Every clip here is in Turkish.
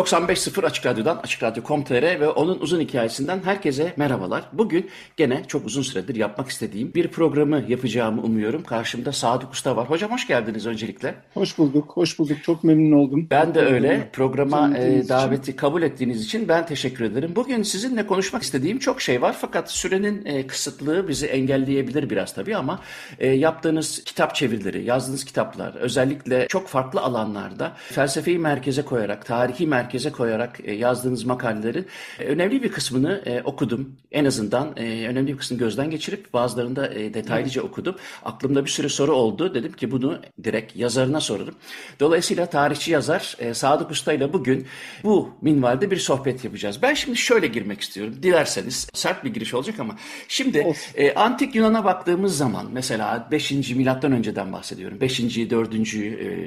...95.0 Açık Radyo'dan, Açık Radyo.com.tr ve onun uzun hikayesinden herkese merhabalar. Bugün gene çok uzun süredir yapmak istediğim bir programı yapacağımı umuyorum. Karşımda Sadık Usta var. Hocam hoş geldiniz öncelikle. Hoş bulduk, hoş bulduk. Çok memnun oldum. Ben de öyle. Programa e, daveti için. kabul ettiğiniz için ben teşekkür ederim. Bugün sizinle konuşmak istediğim çok şey var. Fakat sürenin e, kısıtlığı bizi engelleyebilir biraz tabii ama... E, yaptığınız kitap çevirileri, yazdığınız kitaplar... ...özellikle çok farklı alanlarda felsefeyi merkeze koyarak, tarihi merkeze merkeze koyarak e, yazdığınız makalelerin e, önemli bir kısmını e, okudum. En azından önemli bir kısmını gözden geçirip bazılarında detaylıca okudum. Aklımda bir sürü soru oldu. Dedim ki bunu direkt yazarına sorarım. Dolayısıyla tarihçi yazar Sadık Usta ile bugün bu minvalde bir sohbet yapacağız. Ben şimdi şöyle girmek istiyorum. Dilerseniz sert bir giriş olacak ama şimdi e, antik Yunan'a baktığımız zaman mesela 5. milattan önceden bahsediyorum. 5. 4.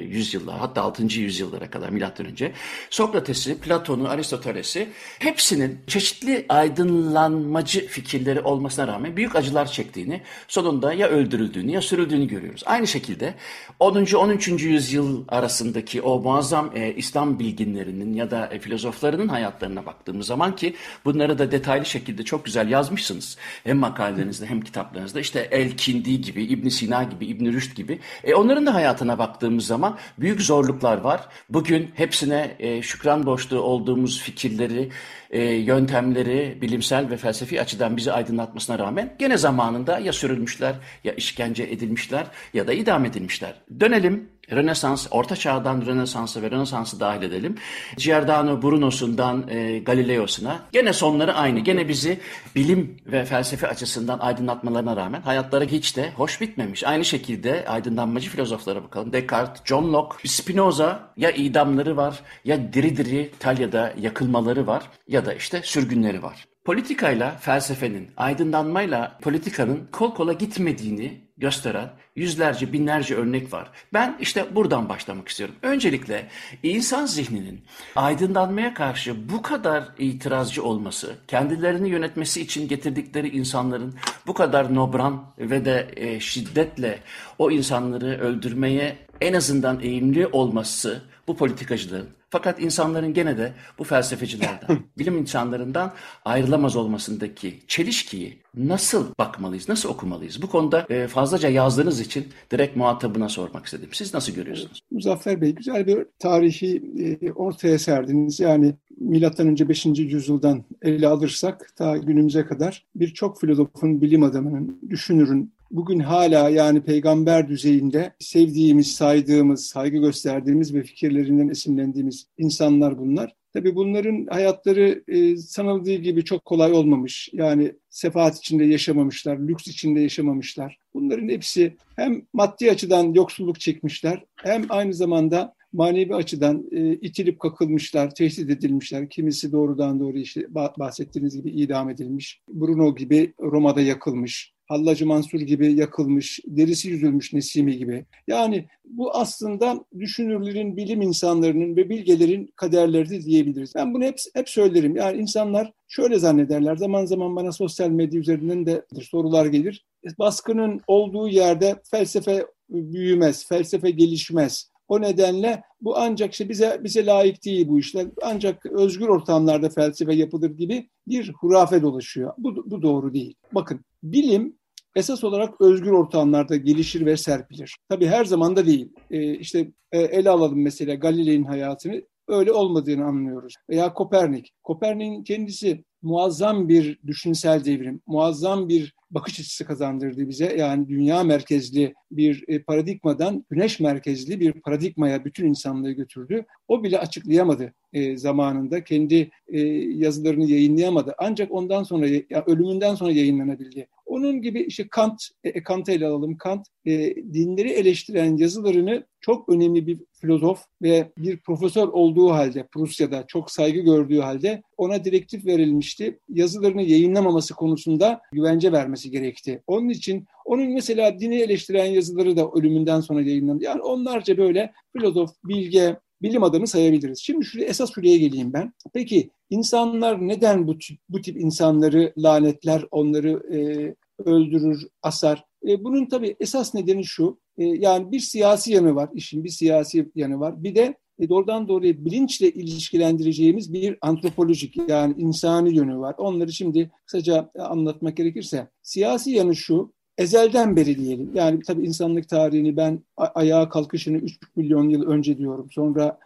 yüzyıllar hatta 6. yüzyıllara kadar milattan önce Sokrat Sokrates'i, Platon'u, Aristoteles'i hepsinin çeşitli aydınlanmacı fikirleri olmasına rağmen büyük acılar çektiğini, sonunda ya öldürüldüğünü ya sürüldüğünü görüyoruz. Aynı şekilde 10. 13. yüzyıl arasındaki o muazzam e, İslam bilginlerinin ya da e, filozoflarının hayatlarına baktığımız zaman ki bunları da detaylı şekilde çok güzel yazmışsınız. Hem makalelerinizde hem kitaplarınızda işte El-Kindi gibi, İbn Sina gibi, İbn Rüşd gibi. E, onların da hayatına baktığımız zaman büyük zorluklar var. Bugün hepsine e, şükran boşluğu olduğumuz fikirleri, e, yöntemleri bilimsel ve felsefi açıdan bizi aydınlatmasına rağmen gene zamanında ya sürülmüşler ya işkence edilmişler ya da idam edilmişler. Dönelim Rönesans, Orta Çağ'dan Rönesans'ı ve Rönesans'ı dahil edelim. Giordano Bruno'sundan e, Galileo'suna. Gene sonları aynı. Gene bizi bilim ve felsefe açısından aydınlatmalarına rağmen hayatları hiç de hoş bitmemiş. Aynı şekilde aydınlanmacı filozoflara bakalım. Descartes, John Locke, Spinoza ya idamları var ya diri diri İtalya'da yakılmaları var ya da işte sürgünleri var. Politikayla felsefenin, aydınlanmayla politikanın kol kola gitmediğini gösteren yüzlerce, binlerce örnek var. Ben işte buradan başlamak istiyorum. Öncelikle insan zihninin aydınlanmaya karşı bu kadar itirazcı olması, kendilerini yönetmesi için getirdikleri insanların bu kadar nobran ve de e, şiddetle o insanları öldürmeye en azından eğimli olması bu politikacıların fakat insanların gene de bu felsefecilerden, bilim insanlarından ayrılamaz olmasındaki çelişkiyi nasıl bakmalıyız, nasıl okumalıyız? Bu konuda e, fazlaca yazdığınız için direkt muhatabına sormak istedim. Siz nasıl görüyorsunuz? Muzaffer Bey güzel bir tarihi e, ortaya serdiniz. Yani milattan önce 5. yüzyıldan ele alırsak ta günümüze kadar birçok filozofun, bilim adamının, düşünürün bugün hala yani peygamber düzeyinde sevdiğimiz, saydığımız, saygı gösterdiğimiz ve fikirlerinden esinlendiğimiz insanlar bunlar. Tabii bunların hayatları e, sanıldığı gibi çok kolay olmamış. Yani sefaat içinde yaşamamışlar, lüks içinde yaşamamışlar. Bunların hepsi hem maddi açıdan yoksulluk çekmişler hem aynı zamanda manevi açıdan e, itilip kakılmışlar, tehdit edilmişler. Kimisi doğrudan doğru işte bahsettiğiniz gibi idam edilmiş. Bruno gibi Roma'da yakılmış. Hallacı Mansur gibi yakılmış, derisi yüzülmüş Nesimi gibi. Yani bu aslında düşünürlerin, bilim insanlarının ve bilgelerin kaderleri diyebiliriz. Ben bunu hep, hep söylerim. Yani insanlar şöyle zannederler. Zaman zaman bana sosyal medya üzerinden de sorular gelir. Baskının olduğu yerde felsefe büyümez, felsefe gelişmez. O nedenle bu ancak işte bize bize layık değil bu işler. Ancak özgür ortamlarda felsefe yapılır gibi bir hurafe dolaşıyor. Bu, bu doğru değil. Bakın bilim esas olarak özgür ortamlarda gelişir ve serpilir. Tabii her zaman da değil. E, işte e, ele alalım mesela Galilei'nin hayatını öyle olmadığını anlıyoruz. Veya Kopernik. Kopernik'in kendisi muazzam bir düşünsel devrim, muazzam bir bakış açısı kazandırdı bize. Yani dünya merkezli bir e, paradigmadan güneş merkezli bir paradigmaya bütün insanlığı götürdü. O bile açıklayamadı e, zamanında. Kendi e, yazılarını yayınlayamadı. Ancak ondan sonra, ya, ölümünden sonra yayınlanabildi. Onun gibi işte Kant, e, Kant'ı ele alalım. Kant e, dinleri eleştiren yazılarını çok önemli bir filozof ve bir profesör olduğu halde Prusya'da çok saygı gördüğü halde ona direktif verilmişti. Yazılarını yayınlamaması konusunda güvence vermesi gerekti. Onun için onun mesela dini eleştiren yazıları da ölümünden sonra yayınlandı. Yani onlarca böyle filozof, bilge, bilim adamı sayabiliriz. Şimdi şuraya, esas şuraya geleyim ben. Peki insanlar neden bu tip, bu tip insanları lanetler, onları e, öldürür, asar? E, bunun tabii esas nedeni şu. E, yani bir siyasi yanı var, işin bir siyasi yanı var. Bir de e, doğrudan doğruya bilinçle ilişkilendireceğimiz bir antropolojik yani insani yönü var. Onları şimdi kısaca anlatmak gerekirse siyasi yanı şu, ezelden beri diyelim. Yani tabii insanlık tarihini ben ayağa kalkışını 3 milyon yıl önce diyorum. Sonra e,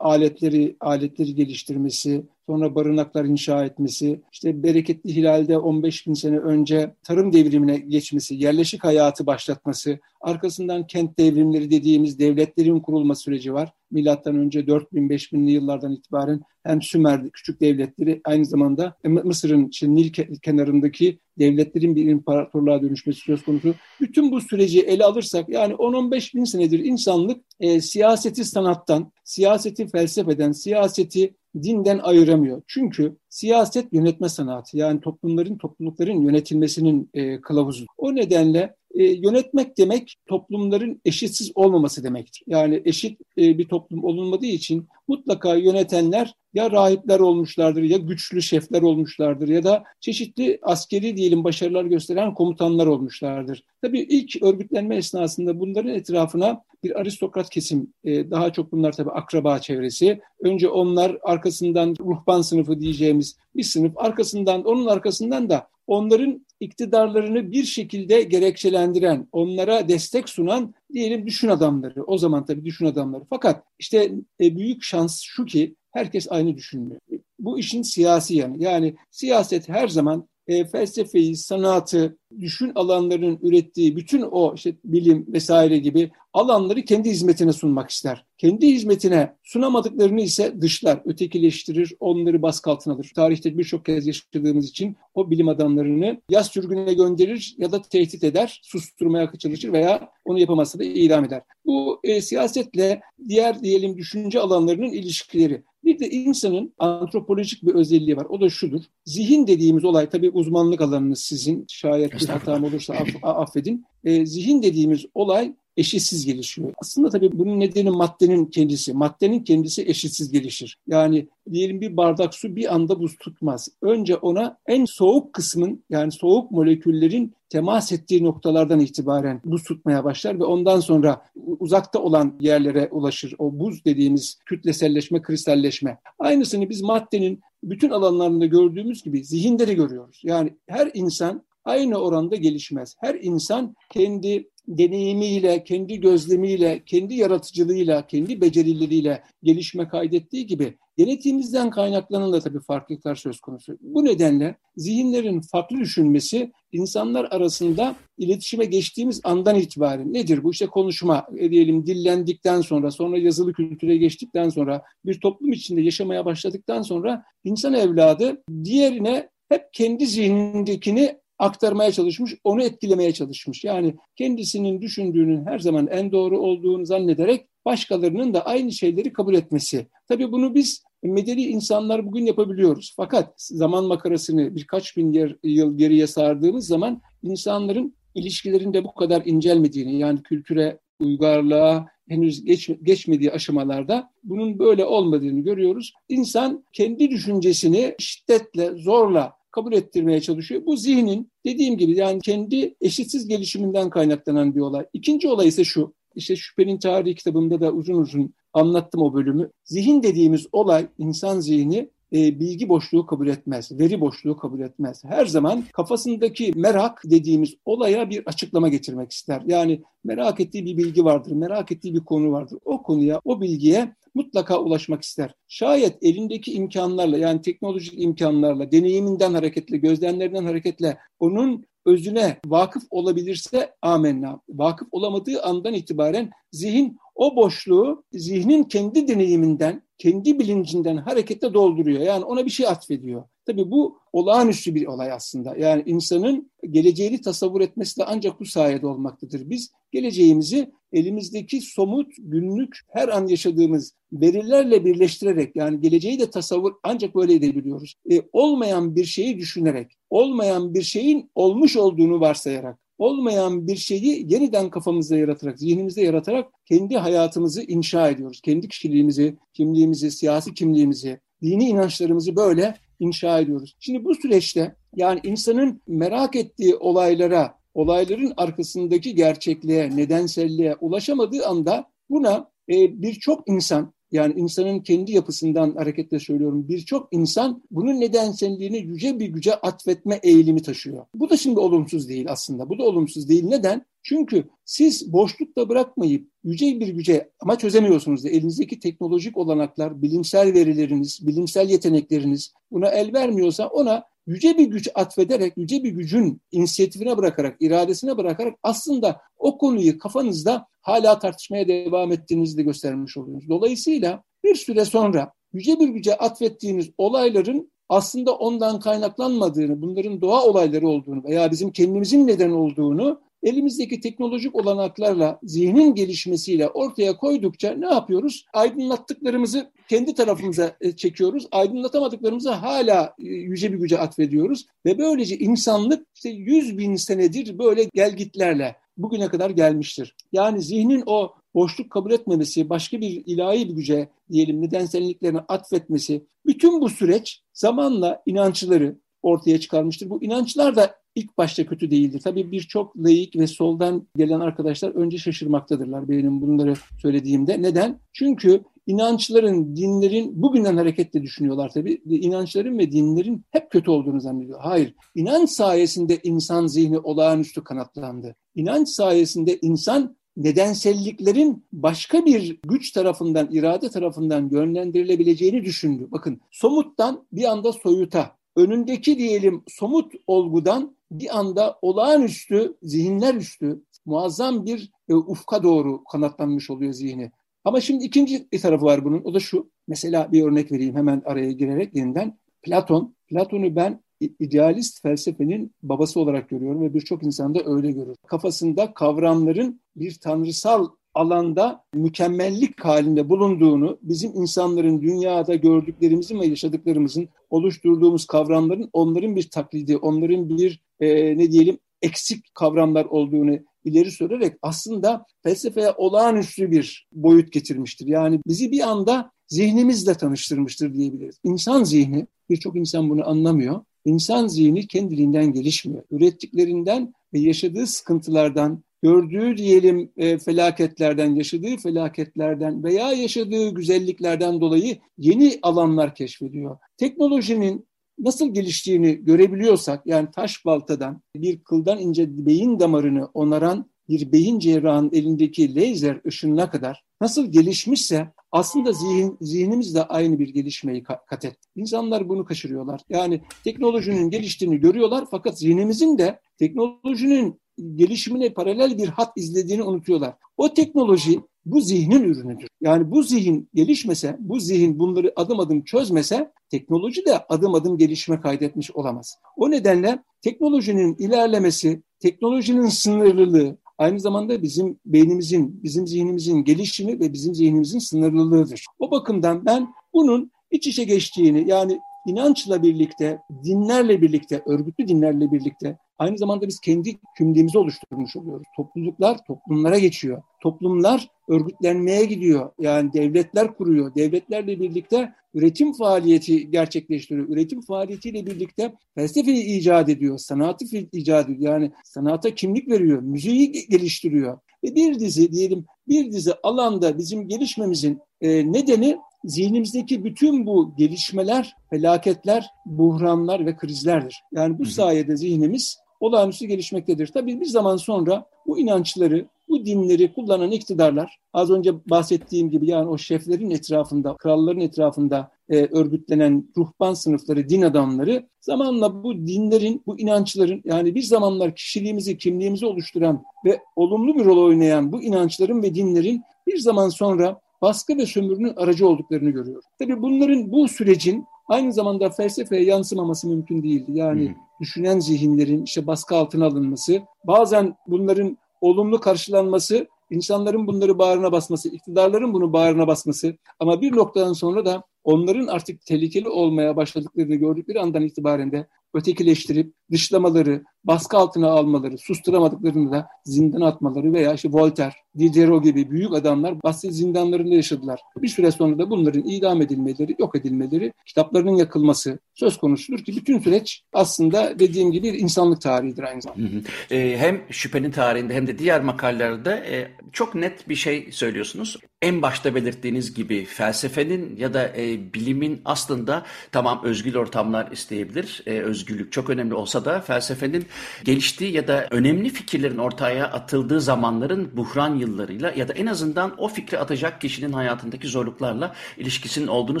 aletleri aletleri geliştirmesi, sonra barınaklar inşa etmesi, işte bereketli hilalde 15 bin sene önce tarım devrimine geçmesi, yerleşik hayatı başlatması, arkasından kent devrimleri dediğimiz devletlerin kurulma süreci var. Milattan önce 4000 5000'li yıllardan itibaren hem Sümer küçük devletleri aynı zamanda Mısır'ın işte Nil kenarındaki devletlerin bir imparatorluğa dönüşmesi söz konusu. Bütün bu süreci ele alırsak yani 10-15 bin senedir insanlık e, siyaseti sanattan, siyaseti felsefeden, siyaseti dinden ayıramıyor. Çünkü siyaset yönetme sanatı yani toplumların, toplulukların yönetilmesinin e, kılavuzu. O nedenle e, yönetmek demek toplumların eşitsiz olmaması demektir. Yani eşit e, bir toplum olunmadığı için mutlaka yönetenler ya rahipler olmuşlardır ya güçlü şefler olmuşlardır ya da çeşitli askeri diyelim başarılar gösteren komutanlar olmuşlardır. Tabii ilk örgütlenme esnasında bunların etrafına bir aristokrat kesim, e, daha çok bunlar tabii akraba çevresi. Önce onlar arkasından ruhban sınıfı diyeceğimiz bir sınıf, arkasından onun arkasından da onların iktidarlarını bir şekilde gerekçelendiren, onlara destek sunan diyelim düşün adamları. O zaman tabii düşün adamları. Fakat işte e, büyük şans şu ki herkes aynı düşünmüyor. Bu işin siyasi yanı. Yani siyaset her zaman e, felsefeyi, sanatı, düşün alanlarının ürettiği bütün o işte bilim vesaire gibi alanları kendi hizmetine sunmak ister. Kendi hizmetine sunamadıklarını ise dışlar, ötekileştirir, onları baskı altına alır. Tarihte birçok kez yaşadığımız için o bilim adamlarını ya sürgüne gönderir ya da tehdit eder, susturmaya çalışır veya onu yapamazsa da idam eder. Bu e, siyasetle diğer diyelim düşünce alanlarının ilişkileri. Bir de insanın antropolojik bir özelliği var. O da şudur. Zihin dediğimiz olay tabii uzmanlık alanınız sizin. Şayet bir hatam olursa aff affedin. E, zihin dediğimiz olay eşitsiz gelişiyor. Aslında tabii bunun nedeni maddenin kendisi. Maddenin kendisi eşitsiz gelişir. Yani diyelim bir bardak su bir anda buz tutmaz. Önce ona en soğuk kısmın yani soğuk moleküllerin temas ettiği noktalardan itibaren buz tutmaya başlar ve ondan sonra uzakta olan yerlere ulaşır. O buz dediğimiz kütleselleşme, kristalleşme. Aynısını biz maddenin bütün alanlarında gördüğümüz gibi zihinde de görüyoruz. Yani her insan aynı oranda gelişmez. Her insan kendi deneyimiyle, kendi gözlemiyle, kendi yaratıcılığıyla, kendi becerileriyle gelişme kaydettiği gibi genetiğimizden kaynaklanan da tabii farklılıklar söz konusu. Bu nedenle zihinlerin farklı düşünmesi insanlar arasında iletişime geçtiğimiz andan itibaren nedir bu? işte konuşma e, diyelim dillendikten sonra, sonra yazılı kültüre geçtikten sonra, bir toplum içinde yaşamaya başladıktan sonra insan evladı diğerine hep kendi zihnindekini aktarmaya çalışmış, onu etkilemeye çalışmış. Yani kendisinin düşündüğünün her zaman en doğru olduğunu zannederek başkalarının da aynı şeyleri kabul etmesi. Tabii bunu biz medeni insanlar bugün yapabiliyoruz. Fakat zaman makarasını birkaç bin yer, yıl geriye sardığımız zaman insanların ilişkilerinde bu kadar incelmediğini yani kültüre, uygarlığa henüz geç, geçmediği aşamalarda bunun böyle olmadığını görüyoruz. İnsan kendi düşüncesini şiddetle, zorla kabul ettirmeye çalışıyor. Bu zihnin dediğim gibi yani kendi eşitsiz gelişiminden kaynaklanan bir olay. İkinci olay ise şu. İşte Şüphenin Tarihi kitabımda da uzun uzun anlattım o bölümü. Zihin dediğimiz olay, insan zihni e, bilgi boşluğu kabul etmez, veri boşluğu kabul etmez. Her zaman kafasındaki merak dediğimiz olaya bir açıklama getirmek ister. Yani merak ettiği bir bilgi vardır, merak ettiği bir konu vardır. O konuya, o bilgiye mutlaka ulaşmak ister. Şayet elindeki imkanlarla yani teknolojik imkanlarla, deneyiminden hareketle, gözlemlerinden hareketle onun özüne vakıf olabilirse amenna. Vakıf olamadığı andan itibaren zihin o boşluğu zihnin kendi deneyiminden, kendi bilincinden hareketle dolduruyor. Yani ona bir şey atfediyor. Tabii bu olağanüstü bir olay aslında. Yani insanın geleceğini tasavvur etmesi de ancak bu sayede olmaktadır. Biz geleceğimizi elimizdeki somut, günlük, her an yaşadığımız verilerle birleştirerek yani geleceği de tasavvur ancak böyle edebiliyoruz. E, olmayan bir şeyi düşünerek, olmayan bir şeyin olmuş olduğunu varsayarak, olmayan bir şeyi yeniden kafamızda yaratarak, zihnimizde yaratarak kendi hayatımızı inşa ediyoruz. Kendi kişiliğimizi, kimliğimizi, siyasi kimliğimizi, dini inançlarımızı böyle inşa ediyoruz. Şimdi bu süreçte yani insanın merak ettiği olaylara, olayların arkasındaki gerçekliğe, nedenselliğe ulaşamadığı anda buna e, birçok insan yani insanın kendi yapısından hareketle söylüyorum. Birçok insan bunun nedenselliğini yüce bir güce atfetme eğilimi taşıyor. Bu da şimdi olumsuz değil aslında. Bu da olumsuz değil. Neden? Çünkü siz boşlukta bırakmayıp yüce bir güce ama çözemiyorsunuz da elinizdeki teknolojik olanaklar, bilimsel verileriniz, bilimsel yetenekleriniz buna el vermiyorsa ona yüce bir güç atfederek, yüce bir gücün inisiyatifine bırakarak, iradesine bırakarak aslında o konuyu kafanızda hala tartışmaya devam ettiğinizi de göstermiş oluyorsunuz. Dolayısıyla bir süre sonra yüce bir güce atfettiğiniz olayların aslında ondan kaynaklanmadığını, bunların doğa olayları olduğunu veya bizim kendimizin neden olduğunu elimizdeki teknolojik olanaklarla zihnin gelişmesiyle ortaya koydukça ne yapıyoruz? Aydınlattıklarımızı kendi tarafımıza e, çekiyoruz. Aydınlatamadıklarımızı hala e, yüce bir güce atfediyoruz. Ve böylece insanlık işte yüz bin senedir böyle gelgitlerle bugüne kadar gelmiştir. Yani zihnin o boşluk kabul etmemesi, başka bir ilahi bir güce diyelim nedenselliklerini atfetmesi, bütün bu süreç zamanla inançları ortaya çıkarmıştır. Bu inançlar da ilk başta kötü değildir. Tabii birçok laik ve soldan gelen arkadaşlar önce şaşırmaktadırlar benim bunları söylediğimde. Neden? Çünkü inançların, dinlerin bugünden hareketle düşünüyorlar tabii. İnançların ve dinlerin hep kötü olduğunu zannediyor. Hayır. İnanç sayesinde insan zihni olağanüstü kanatlandı. İnanç sayesinde insan nedenselliklerin başka bir güç tarafından, irade tarafından yönlendirilebileceğini düşündü. Bakın somuttan bir anda soyuta, önündeki diyelim somut olgudan bir anda olağanüstü, zihinler üstü, muazzam bir e, ufka doğru kanatlanmış oluyor zihni. Ama şimdi ikinci bir tarafı var bunun. O da şu. Mesela bir örnek vereyim hemen araya girerek yeniden. Platon. Platon'u ben idealist felsefenin babası olarak görüyorum ve birçok insan da öyle görür. Kafasında kavramların bir tanrısal alanda mükemmellik halinde bulunduğunu, bizim insanların dünyada gördüklerimizin ve yaşadıklarımızın oluşturduğumuz kavramların onların bir taklidi, onların bir e, ne diyelim eksik kavramlar olduğunu ileri sürerek aslında felsefeye olağanüstü bir boyut getirmiştir. Yani bizi bir anda zihnimizle tanıştırmıştır diyebiliriz. İnsan zihni, birçok insan bunu anlamıyor. İnsan zihni kendiliğinden gelişmiyor. Ürettiklerinden ve yaşadığı sıkıntılardan, gördüğü diyelim e, felaketlerden, yaşadığı felaketlerden veya yaşadığı güzelliklerden dolayı yeni alanlar keşfediyor. Teknolojinin nasıl geliştiğini görebiliyorsak yani taş baltadan bir kıldan ince beyin damarını onaran bir beyin cerrahının elindeki lazer ışınına kadar nasıl gelişmişse aslında zihin, zihnimiz de aynı bir gelişmeyi kat et. İnsanlar bunu kaçırıyorlar. Yani teknolojinin geliştiğini görüyorlar fakat zihnimizin de teknolojinin gelişimine paralel bir hat izlediğini unutuyorlar. O teknoloji bu zihnin ürünüdür. Yani bu zihin gelişmese, bu zihin bunları adım adım çözmese teknoloji de adım adım gelişme kaydetmiş olamaz. O nedenle teknolojinin ilerlemesi, teknolojinin sınırlılığı, aynı zamanda bizim beynimizin, bizim zihnimizin gelişimi ve bizim zihnimizin sınırlılığıdır. O bakımdan ben bunun iç içe geçtiğini yani inançla birlikte, dinlerle birlikte, örgütlü dinlerle birlikte aynı zamanda biz kendi kimliğimizi oluşturmuş oluyoruz. Topluluklar toplumlara geçiyor. Toplumlar örgütlenmeye gidiyor. Yani devletler kuruyor. Devletlerle birlikte üretim faaliyeti gerçekleştiriyor. Üretim faaliyetiyle birlikte felsefeyi icat ediyor, sanatı icat ediyor. Yani sanata kimlik veriyor, müziği geliştiriyor. Ve bir dizi diyelim bir dizi alanda bizim gelişmemizin e, nedeni zihnimizdeki bütün bu gelişmeler, felaketler, buhranlar ve krizlerdir. Yani bu sayede zihnimiz olağanüstü gelişmektedir. Tabii bir zaman sonra bu inançları, bu dinleri kullanan iktidarlar az önce bahsettiğim gibi yani o şeflerin etrafında, kralların etrafında e, örgütlenen ruhban sınıfları, din adamları zamanla bu dinlerin, bu inançların yani bir zamanlar kişiliğimizi, kimliğimizi oluşturan ve olumlu bir rol oynayan bu inançların ve dinlerin bir zaman sonra baskı ve sömürünün aracı olduklarını görüyor. Tabii bunların bu sürecin aynı zamanda felsefeye yansımaması mümkün değildi. Yani hmm. düşünen zihinlerin işte baskı altına alınması, bazen bunların olumlu karşılanması, insanların bunları bağrına basması, iktidarların bunu bağrına basması ama bir noktadan sonra da onların artık tehlikeli olmaya başladıklarını gördükleri andan itibaren de ötekileştirip dışlamaları, baskı altına almaları, susturamadıklarını da zindan atmaları veya işte Voltaire, Diderot gibi büyük adamlar Basri zindanlarında yaşadılar. Bir süre sonra da bunların idam edilmeleri, yok edilmeleri, kitaplarının yakılması söz konusudur ki bütün süreç aslında dediğim gibi insanlık tarihidir aynı zamanda. Hı hı. E, hem şüphenin tarihinde hem de diğer makalelerde e, çok net bir şey söylüyorsunuz. En başta belirttiğiniz gibi felsefenin ya da e, bilimin aslında tamam özgür ortamlar isteyebilir. E, özgürlük çok önemli olsa da felsefenin geliştiği ya da önemli fikirlerin ortaya atıldığı zamanların buhran yıllarıyla ya da en azından o fikri atacak kişinin hayatındaki zorluklarla ilişkisinin olduğunu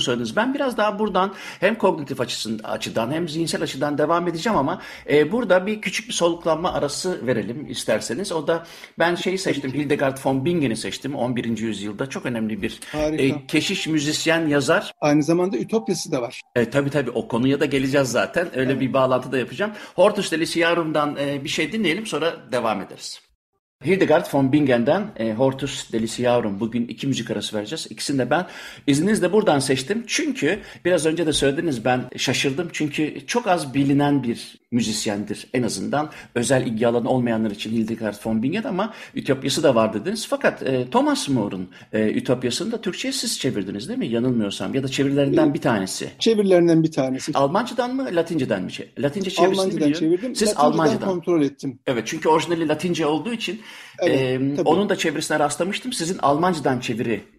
söylediniz. Ben biraz daha buradan hem kognitif açıdan hem zihinsel açıdan devam edeceğim ama e, burada bir küçük bir soluklanma arası verelim isterseniz. O da ben şeyi seçtim Hildegard von Bingen'i seçtim 11. yüzyılda çok önemli bir e, keşiş müzisyen yazar. Aynı zamanda Ütopyası da var. E, tabii tabii o konuya da geleceğiz zaten. Öyle evet. bir bağlantı da yapacağım. Hortus Deliciarum'dan e, bir şey dinleyelim sonra devam ederiz. Hildegard von Bingen'den e, Hortus Deliciarum. Bugün iki müzik arası vereceğiz. İkisini de ben izninizle buradan seçtim. Çünkü biraz önce de söylediniz ben şaşırdım. Çünkü çok az bilinen bir müzisyendir en azından. Özel ilgi alanı olmayanlar için Hildegard von Bingen ama Ütopyası da var dediniz. Fakat e, Thomas More'un e, Ütopyası'nı da Türkçe'ye siz çevirdiniz değil mi? Yanılmıyorsam ya da çevirilerinden bir tanesi. Çevirilerinden bir tanesi. Almancadan mı Latinceden mi? Latince çevirisini Almancadan biliyorum. çevirdim. Siz Latinceden Almancadan kontrol ettim. Evet çünkü orijinali Latince olduğu için evet, e, onun da çevirisine rastlamıştım. Sizin Almancadan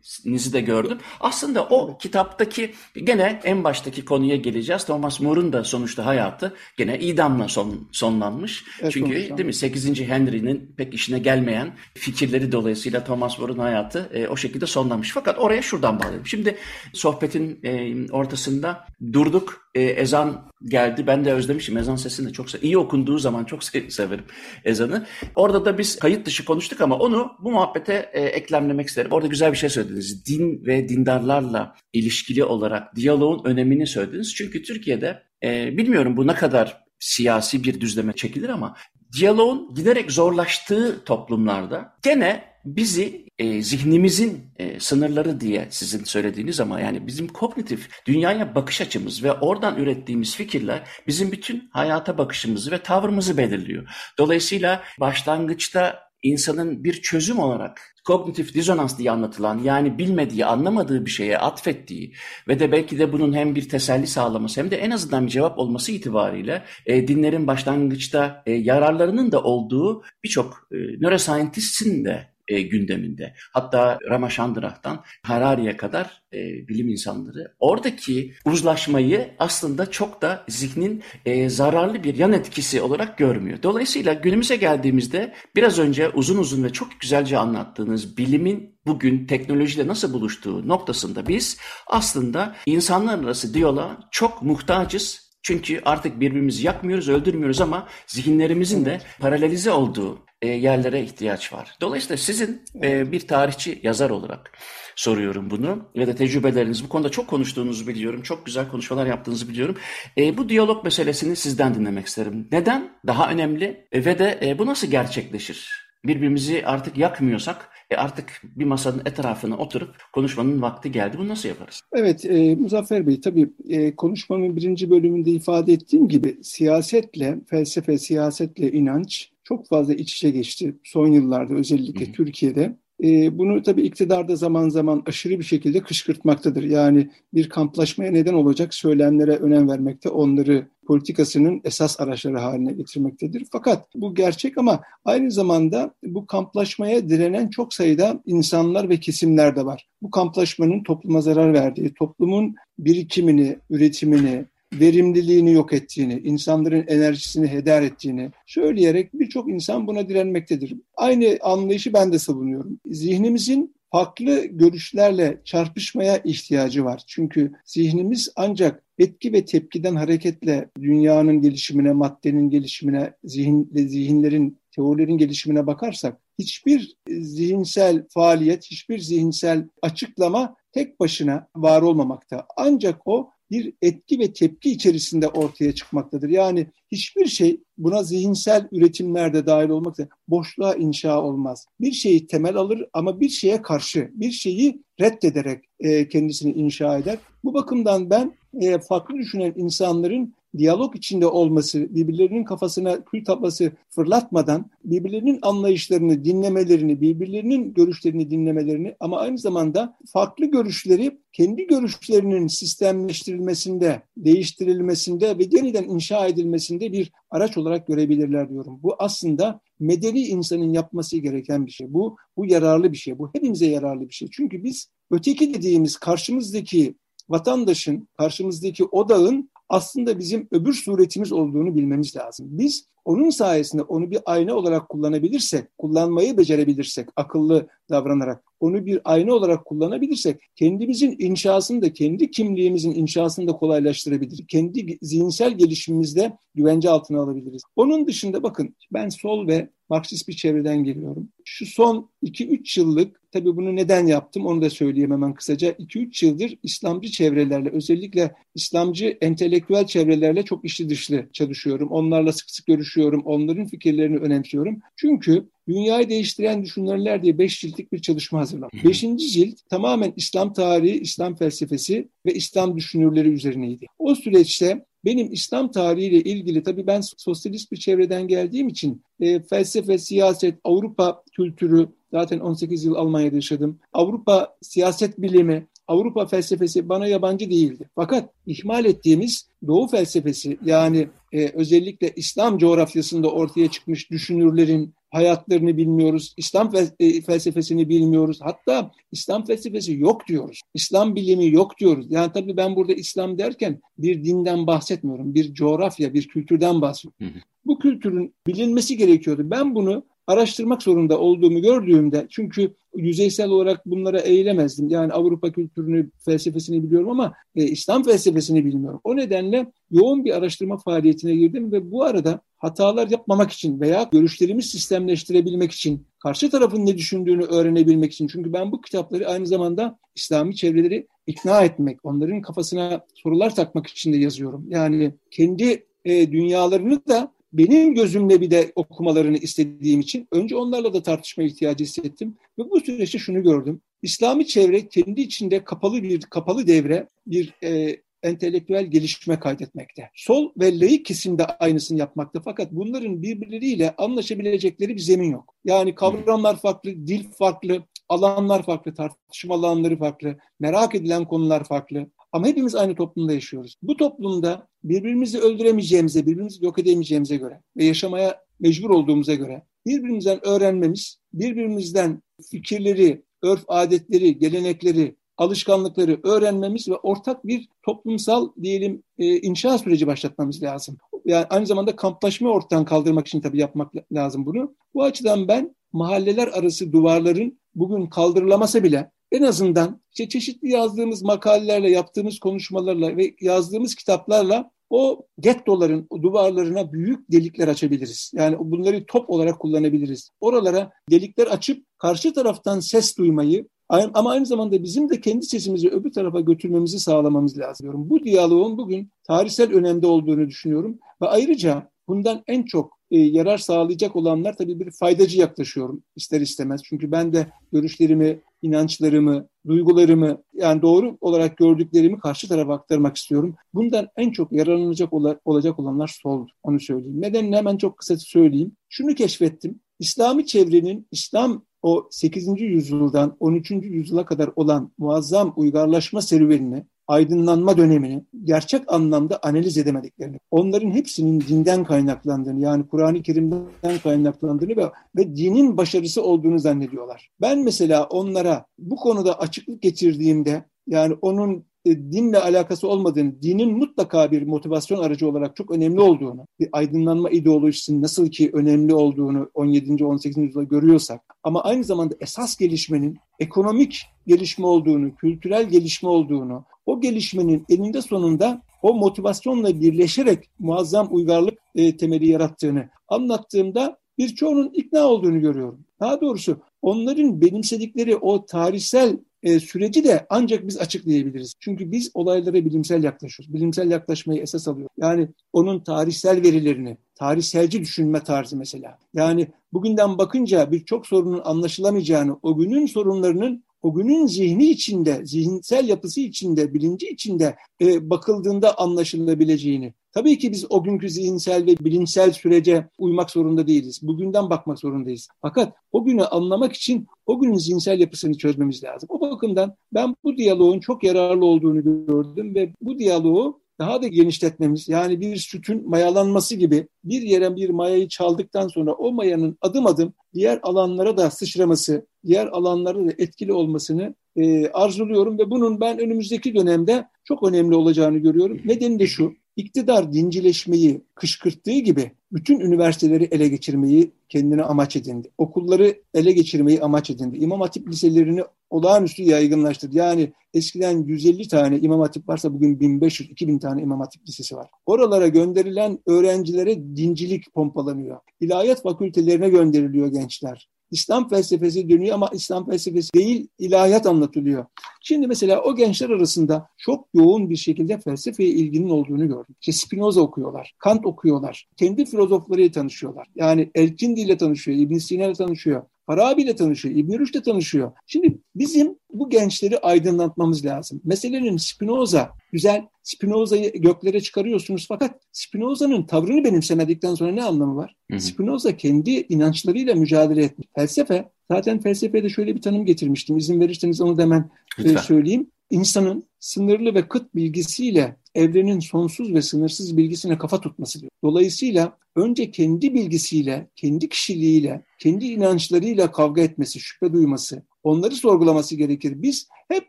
çevirinizi de gördüm. Aslında o kitaptaki gene en baştaki konuya geleceğiz. Thomas More'un da sonuçta hayatı gene idam idamla son, sonlanmış. Evet, Çünkü sonuçta. değil mi 8. Henry'nin pek işine gelmeyen fikirleri dolayısıyla Thomas More'un hayatı e, o şekilde sonlanmış. Fakat oraya şuradan bağlayalım. Şimdi sohbetin e, ortasında durduk. E, ezan geldi. Ben de özlemişim. Ezan sesini de çok severim. İyi okunduğu zaman çok severim ezanı. Orada da biz kayıt dışı konuştuk ama onu bu muhabbete e, eklemlemek isterim. Orada güzel bir şey söylediniz. Din ve dindarlarla ilişkili olarak diyaloğun önemini söylediniz. Çünkü Türkiye'de e, bilmiyorum bu ne kadar siyasi bir düzleme çekilir ama diyaloğun giderek zorlaştığı toplumlarda gene bizi e, zihnimizin e, sınırları diye sizin söylediğiniz ama yani bizim kognitif dünyaya bakış açımız ve oradan ürettiğimiz fikirler bizim bütün hayata bakışımızı ve tavrımızı belirliyor. Dolayısıyla başlangıçta insanın bir çözüm olarak kognitif dizonans diye anlatılan yani bilmediği, anlamadığı bir şeye atfettiği ve de belki de bunun hem bir teselli sağlaması hem de en azından bir cevap olması itibariyle e, dinlerin başlangıçta e, yararlarının da olduğu birçok e, neuroscientist'in de e, gündeminde. Hatta Ramachandran'dan Harari'ye kadar e, bilim insanları oradaki uzlaşmayı aslında çok da zihnin e, zararlı bir yan etkisi olarak görmüyor. Dolayısıyla günümüze geldiğimizde biraz önce uzun uzun ve çok güzelce anlattığınız bilimin bugün teknolojiyle nasıl buluştuğu noktasında biz aslında insanlar arası diyaloğa çok muhtacız çünkü artık birbirimizi yakmıyoruz, öldürmüyoruz ama zihinlerimizin de paralelize olduğu e, yerlere ihtiyaç var. Dolayısıyla sizin e, bir tarihçi yazar olarak soruyorum bunu ve de tecrübeleriniz bu konuda çok konuştuğunuzu biliyorum. Çok güzel konuşmalar yaptığınızı biliyorum. E, bu diyalog meselesini sizden dinlemek isterim. Neden? Daha önemli ve de bu nasıl gerçekleşir? Birbirimizi artık yakmıyorsak e artık bir masanın etrafına oturup konuşmanın vakti geldi. Bunu nasıl yaparız? Evet e, Muzaffer Bey tabii e, konuşmamın birinci bölümünde ifade ettiğim gibi siyasetle, felsefe, siyasetle inanç çok fazla iç içe geçti son yıllarda özellikle Hı. Türkiye'de. E, bunu tabii iktidarda zaman zaman aşırı bir şekilde kışkırtmaktadır. Yani bir kamplaşmaya neden olacak söylemlere önem vermekte, onları politikasının esas araçları haline getirmektedir. Fakat bu gerçek ama aynı zamanda bu kamplaşmaya direnen çok sayıda insanlar ve kesimler de var. Bu kamplaşmanın topluma zarar verdiği, toplumun birikimini, üretimini, verimliliğini yok ettiğini, insanların enerjisini heder ettiğini söyleyerek birçok insan buna direnmektedir. Aynı anlayışı ben de savunuyorum. Zihnimizin farklı görüşlerle çarpışmaya ihtiyacı var. Çünkü zihnimiz ancak etki ve tepkiden hareketle dünyanın gelişimine, maddenin gelişimine, zihin, zihinlerin, teorilerin gelişimine bakarsak hiçbir zihinsel faaliyet, hiçbir zihinsel açıklama tek başına var olmamakta. Ancak o bir etki ve tepki içerisinde ortaya çıkmaktadır. Yani hiçbir şey buna zihinsel üretimler de dahil olmak üzere boşluğa inşa olmaz. Bir şeyi temel alır ama bir şeye karşı, bir şeyi reddederek e, kendisini inşa eder. Bu bakımdan ben e, farklı düşünen insanların diyalog içinde olması, birbirlerinin kafasına kül tablası fırlatmadan birbirlerinin anlayışlarını dinlemelerini, birbirlerinin görüşlerini dinlemelerini ama aynı zamanda farklı görüşleri kendi görüşlerinin sistemleştirilmesinde, değiştirilmesinde ve yeniden inşa edilmesinde bir araç olarak görebilirler diyorum. Bu aslında medeni insanın yapması gereken bir şey. Bu bu yararlı bir şey. Bu hepimize yararlı bir şey. Çünkü biz öteki dediğimiz karşımızdaki vatandaşın, karşımızdaki odağın aslında bizim öbür suretimiz olduğunu bilmemiz lazım. Biz onun sayesinde onu bir ayna olarak kullanabilirsek, kullanmayı becerebilirsek, akıllı davranarak, onu bir ayna olarak kullanabilirsek, kendimizin inşasını da, kendi kimliğimizin inşasını da kolaylaştırabilir. Kendi zihinsel gelişimimizde güvence altına alabiliriz. Onun dışında bakın ben sol ve Marksist bir çevreden geliyorum. Şu son 2-3 yıllık, tabii bunu neden yaptım onu da söyleyeyim hemen kısaca. 2-3 yıldır İslamcı çevrelerle, özellikle İslamcı entelektüel çevrelerle çok içli dışlı çalışıyorum. Onlarla sık sık görüşüyorum, onların fikirlerini önemsiyorum. Çünkü Dünyayı Değiştiren Düşünürler diye beş ciltlik bir çalışma hazırladım. Beşinci cilt tamamen İslam tarihi, İslam felsefesi ve İslam düşünürleri üzerineydi. O süreçte benim İslam tarihiyle ilgili tabii ben sosyalist bir çevreden geldiğim için e, felsefe, siyaset, Avrupa kültürü zaten 18 yıl Almanya'da yaşadım. Avrupa siyaset bilimi, Avrupa felsefesi bana yabancı değildi. Fakat ihmal ettiğimiz Doğu felsefesi yani e, özellikle İslam coğrafyasında ortaya çıkmış düşünürlerin hayatlarını bilmiyoruz. İslam e, felsefesini bilmiyoruz. Hatta İslam felsefesi yok diyoruz. İslam bilimi yok diyoruz. Yani tabii ben burada İslam derken bir dinden bahsetmiyorum. Bir coğrafya, bir kültürden bahsediyorum. Bu kültürün bilinmesi gerekiyordu. Ben bunu araştırmak zorunda olduğumu gördüğümde çünkü yüzeysel olarak bunlara eğilemezdim. Yani Avrupa kültürünü, felsefesini biliyorum ama e, İslam felsefesini bilmiyorum. O nedenle yoğun bir araştırma faaliyetine girdim ve bu arada hatalar yapmamak için veya görüşlerimi sistemleştirebilmek için, karşı tarafın ne düşündüğünü öğrenebilmek için. Çünkü ben bu kitapları aynı zamanda İslami çevreleri ikna etmek, onların kafasına sorular takmak için de yazıyorum. Yani kendi e, dünyalarını da benim gözümle bir de okumalarını istediğim için önce onlarla da tartışma ihtiyacı hissettim ve bu süreçte şunu gördüm. İslami çevre kendi içinde kapalı bir kapalı devre, bir e, entelektüel gelişme kaydetmekte. Sol ve laik kesim de aynısını yapmakta fakat bunların birbirleriyle anlaşabilecekleri bir zemin yok. Yani kavramlar farklı, dil farklı, alanlar farklı, tartışma alanları farklı, merak edilen konular farklı. Ama hepimiz aynı toplumda yaşıyoruz. Bu toplumda birbirimizi öldüremeyeceğimize, birbirimizi yok edemeyeceğimize göre ve yaşamaya mecbur olduğumuza göre birbirimizden öğrenmemiz, birbirimizden fikirleri, örf adetleri, gelenekleri, alışkanlıkları öğrenmemiz ve ortak bir toplumsal diyelim e, inşa süreci başlatmamız lazım. Yani aynı zamanda kamplaşma ortadan kaldırmak için tabii yapmak lazım bunu. Bu açıdan ben mahalleler arası duvarların bugün kaldırılaması bile en azından işte çeşitli yazdığımız makalelerle, yaptığımız konuşmalarla ve yazdığımız kitaplarla o gettoların o duvarlarına büyük delikler açabiliriz. Yani bunları top olarak kullanabiliriz. Oralara delikler açıp karşı taraftan ses duymayı ama aynı zamanda bizim de kendi sesimizi öbür tarafa götürmemizi sağlamamız lazım. Bu diyaloğun bugün tarihsel önemde olduğunu düşünüyorum ve ayrıca bundan en çok e, yarar sağlayacak olanlar tabii bir faydacı yaklaşıyorum ister istemez. Çünkü ben de görüşlerimi, inançlarımı, duygularımı yani doğru olarak gördüklerimi karşı tarafa aktarmak istiyorum. Bundan en çok yararlanacak olacak olanlar sol. Onu söyleyeyim. Nedenini hemen çok kısa söyleyeyim. Şunu keşfettim. İslami çevrenin İslam o 8. yüzyıldan 13. yüzyıla kadar olan muazzam uygarlaşma serüvenini aydınlanma dönemini gerçek anlamda analiz edemediklerini, onların hepsinin dinden kaynaklandığını yani Kur'an-ı Kerim'den kaynaklandığını ve, ve dinin başarısı olduğunu zannediyorlar. Ben mesela onlara bu konuda açıklık getirdiğimde yani onun e, dinle alakası olmadığını, dinin mutlaka bir motivasyon aracı olarak çok önemli olduğunu, bir aydınlanma ideolojisinin nasıl ki önemli olduğunu 17. 18. yüzyılda görüyorsak ama aynı zamanda esas gelişmenin ekonomik gelişme olduğunu, kültürel gelişme olduğunu, o gelişmenin eninde sonunda o motivasyonla birleşerek muazzam uygarlık e, temeli yarattığını anlattığımda birçoğunun ikna olduğunu görüyorum. Daha doğrusu onların benimsedikleri o tarihsel e, süreci de ancak biz açıklayabiliriz. Çünkü biz olaylara bilimsel yaklaşıyoruz. Bilimsel yaklaşmayı esas alıyoruz. Yani onun tarihsel verilerini, tarihselci düşünme tarzı mesela. Yani bugünden bakınca birçok sorunun anlaşılamayacağını, o günün sorunlarının o günün zihni içinde, zihinsel yapısı içinde, bilinci içinde e, bakıldığında anlaşılabileceğini. Tabii ki biz o günkü zihinsel ve bilimsel sürece uymak zorunda değiliz. Bugünden bakmak zorundayız. Fakat o günü anlamak için o günün zihinsel yapısını çözmemiz lazım. O bakımdan ben bu diyaloğun çok yararlı olduğunu gördüm ve bu diyaloğu daha da genişletmemiz yani bir sütün mayalanması gibi bir yere bir mayayı çaldıktan sonra o mayanın adım adım diğer alanlara da sıçraması, diğer alanlara da etkili olmasını e, arzuluyorum ve bunun ben önümüzdeki dönemde çok önemli olacağını görüyorum. Nedeni de şu, iktidar dincileşmeyi kışkırttığı gibi bütün üniversiteleri ele geçirmeyi kendine amaç edindi. Okulları ele geçirmeyi amaç edindi. İmam Hatip liselerini olağanüstü yaygınlaştırdı. Yani eskiden 150 tane İmam Hatip varsa bugün 1500-2000 tane İmam Hatip lisesi var. Oralara gönderilen öğrencilere dincilik pompalanıyor. İlahiyat fakültelerine gönderiliyor gençler. İslam felsefesi dönüyor ama İslam felsefesi değil ilahiyat anlatılıyor. Şimdi mesela o gençler arasında çok yoğun bir şekilde felsefeye ilginin olduğunu gördüm. İşte Spinoza okuyorlar, Kant okuyorlar, kendi filozoflarıyla tanışıyorlar. Yani Elkindi ile tanışıyor, İbn Sina ile tanışıyor. Farabi ile tanışıyor, İbn Rüşd ile tanışıyor. Şimdi bizim bu gençleri aydınlatmamız lazım. Meselenin Spinoza, güzel Spinoza'yı göklere çıkarıyorsunuz fakat Spinoza'nın tavrını benimsemedikten sonra ne anlamı var? Hı hı. Spinoza kendi inançlarıyla mücadele etmiş. Felsefe, zaten felsefede şöyle bir tanım getirmiştim. İzin verirseniz onu da hemen e, söyleyeyim. İnsanın sınırlı ve kıt bilgisiyle evrenin sonsuz ve sınırsız bilgisine kafa tutması. Dolayısıyla önce kendi bilgisiyle, kendi kişiliğiyle, kendi inançlarıyla kavga etmesi, şüphe duyması, onları sorgulaması gerekir. Biz hep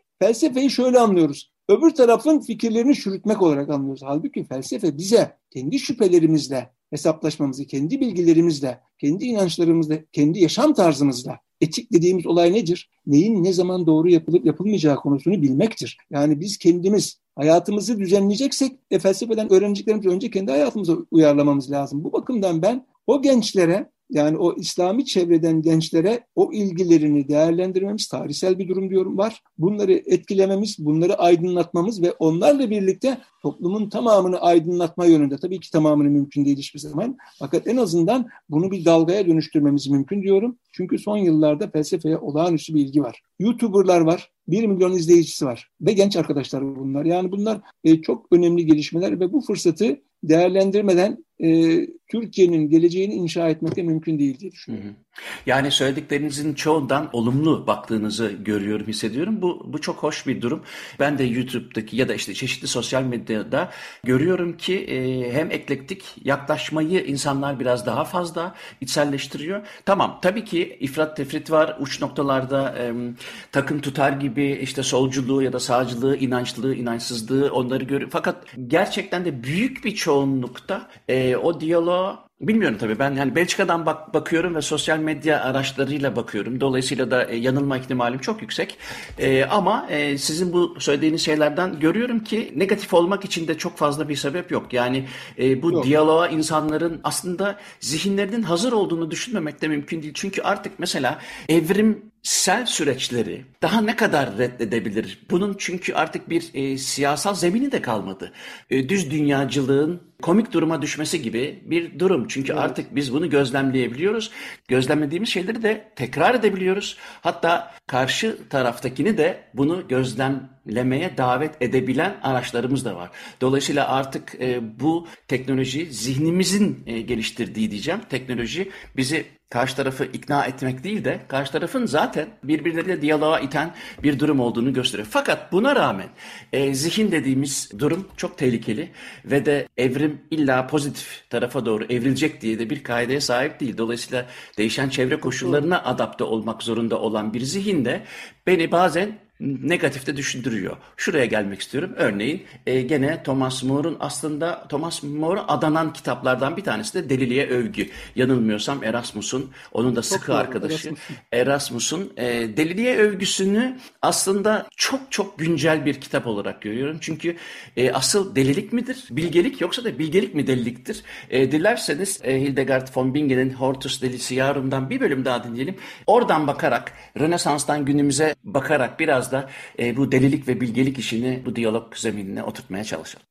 felsefeyi şöyle anlıyoruz. Öbür tarafın fikirlerini çürütmek olarak anlıyoruz. Halbuki felsefe bize kendi şüphelerimizle hesaplaşmamızı, kendi bilgilerimizle, kendi inançlarımızla, kendi yaşam tarzımızla etik dediğimiz olay nedir? Neyin ne zaman doğru yapılıp yapılmayacağı konusunu bilmektir. Yani biz kendimiz hayatımızı düzenleyeceksek e, felsefeden öğreneceklerimizi önce kendi hayatımıza uyarlamamız lazım. Bu bakımdan ben o gençlere yani o İslami çevreden gençlere o ilgilerini değerlendirmemiz tarihsel bir durum diyorum var. Bunları etkilememiz, bunları aydınlatmamız ve onlarla birlikte toplumun tamamını aydınlatma yönünde. Tabii ki tamamını mümkün değil hiçbir zaman. Fakat en azından bunu bir dalgaya dönüştürmemiz mümkün diyorum. Çünkü son yıllarda felsefeye olağanüstü bir ilgi var. YouTuber'lar var. 1 milyon izleyicisi var. Ve genç arkadaşlar bunlar. Yani bunlar e, çok önemli gelişmeler ve bu fırsatı değerlendirmeden e, Türkiye'nin geleceğini inşa etmek de mümkün değil diye düşünüyorum. Yani söylediklerinizin çoğundan olumlu baktığınızı görüyorum, hissediyorum. Bu, bu çok hoş bir durum. Ben de YouTube'daki ya da işte çeşitli sosyal medyada görüyorum ki e, hem eklektik yaklaşmayı insanlar biraz daha fazla içselleştiriyor. Tamam tabii ki ifrat tefrit var. Uç noktalarda e, takım tutar gibi işte solculuğu ya da sağcılığı, inançlılığı, inançsızlığı onları görüyor. Fakat gerçekten de büyük bir çoğunlukta e, o diyaloğa Bilmiyorum tabii ben yani Belçika'dan bak bakıyorum ve sosyal medya araçlarıyla bakıyorum. Dolayısıyla da e, yanılma ihtimalim çok yüksek. E, ama e, sizin bu söylediğiniz şeylerden görüyorum ki negatif olmak için de çok fazla bir sebep yok. Yani e, bu yok. diyaloğa insanların aslında zihinlerinin hazır olduğunu düşünmemek de mümkün değil. Çünkü artık mesela evrim sel süreçleri daha ne kadar reddedebilir? Bunun çünkü artık bir e, siyasal zemini de kalmadı. E, düz dünyacılığın komik duruma düşmesi gibi bir durum. Çünkü evet. artık biz bunu gözlemleyebiliyoruz. Gözlemlediğimiz şeyleri de tekrar edebiliyoruz. Hatta karşı taraftakini de bunu gözlemlemeye davet edebilen araçlarımız da var. Dolayısıyla artık e, bu teknoloji zihnimizin e, geliştirdiği diyeceğim. Teknoloji bizi karşı tarafı ikna etmek değil de karşı tarafın zaten birbirleriyle diyaloğa iten bir durum olduğunu gösteriyor. Fakat buna rağmen e, zihin dediğimiz durum çok tehlikeli ve de evrim illa pozitif tarafa doğru evrilecek diye de bir kaideye sahip değil. Dolayısıyla değişen çevre koşullarına adapte olmak zorunda olan bir zihin de beni bazen negatifte düşündürüyor. Şuraya gelmek istiyorum. Örneğin e, gene Thomas More'un aslında Thomas More'a adanan kitaplardan bir tanesi de Deliliğe Övgü. Yanılmıyorsam Erasmus'un, onun da çok sıkı doğru, arkadaşı Erasmus'un e, Deliliğe Övgüsünü aslında çok çok güncel bir kitap olarak görüyorum. Çünkü e, asıl delilik midir? Bilgelik yoksa da bilgelik mi deliliktir? E, dilerseniz e, Hildegard von Bingen'in Hortus Deliciarum'dan bir bölüm daha dinleyelim. Oradan bakarak, Rönesans'tan günümüze bakarak biraz da e, bu delilik ve bilgelik işini bu diyalog zeminine oturtmaya çalışalım.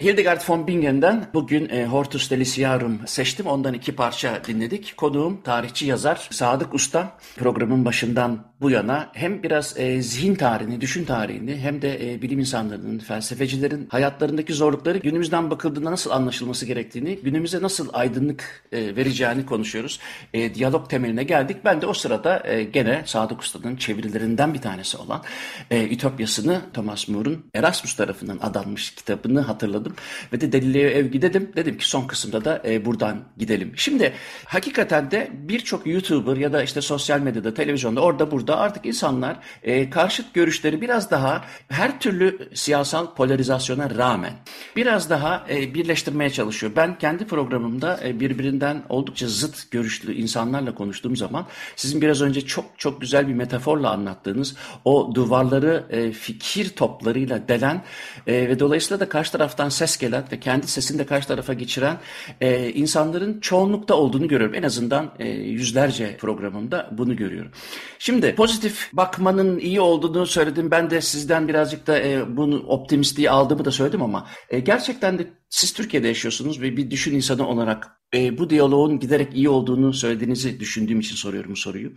Hildegard von Bingen'den bugün e, Hortus Deliciarum seçtim. Ondan iki parça dinledik. Konuğum tarihçi yazar Sadık Usta. Programın başından bu yana hem biraz e, zihin tarihini, düşün tarihini hem de e, bilim insanlarının, felsefecilerin hayatlarındaki zorlukları günümüzden bakıldığında nasıl anlaşılması gerektiğini, günümüze nasıl aydınlık e, vereceğini konuşuyoruz. E, diyalog temeline geldik. Ben de o sırada e, gene Sadık Usta'nın çevirilerinden bir tanesi olan e, Ütopyasını Thomas More'un Erasmus tarafından adanmış kitabını hatırladım. Ve de Delileye Evgi dedim. Dedim ki son kısımda da e, buradan gidelim. Şimdi hakikaten de birçok YouTuber ya da işte sosyal medyada, televizyonda orada burada artık insanlar e, karşıt görüşleri biraz daha her türlü siyasal polarizasyona rağmen biraz daha e, birleştirmeye çalışıyor. Ben kendi programımda e, birbirinden oldukça zıt görüşlü insanlarla konuştuğum zaman sizin biraz önce çok çok güzel bir metaforla anlattığınız o duvarları e, fikir toplarıyla delen e, ve dolayısıyla da karşı taraftan ses gelen ve kendi sesini de karşı tarafa geçiren e, insanların çoğunlukta olduğunu görüyorum. En azından e, yüzlerce programımda bunu görüyorum. Şimdi pozitif bakmanın iyi olduğunu söyledim. Ben de sizden birazcık da e, bunu optimistliği aldığımı da söyledim ama e, gerçekten de siz Türkiye'de yaşıyorsunuz ve bir düşün insanı olarak e, bu diyaloğun giderek iyi olduğunu söylediğinizi düşündüğüm için soruyorum soruyu.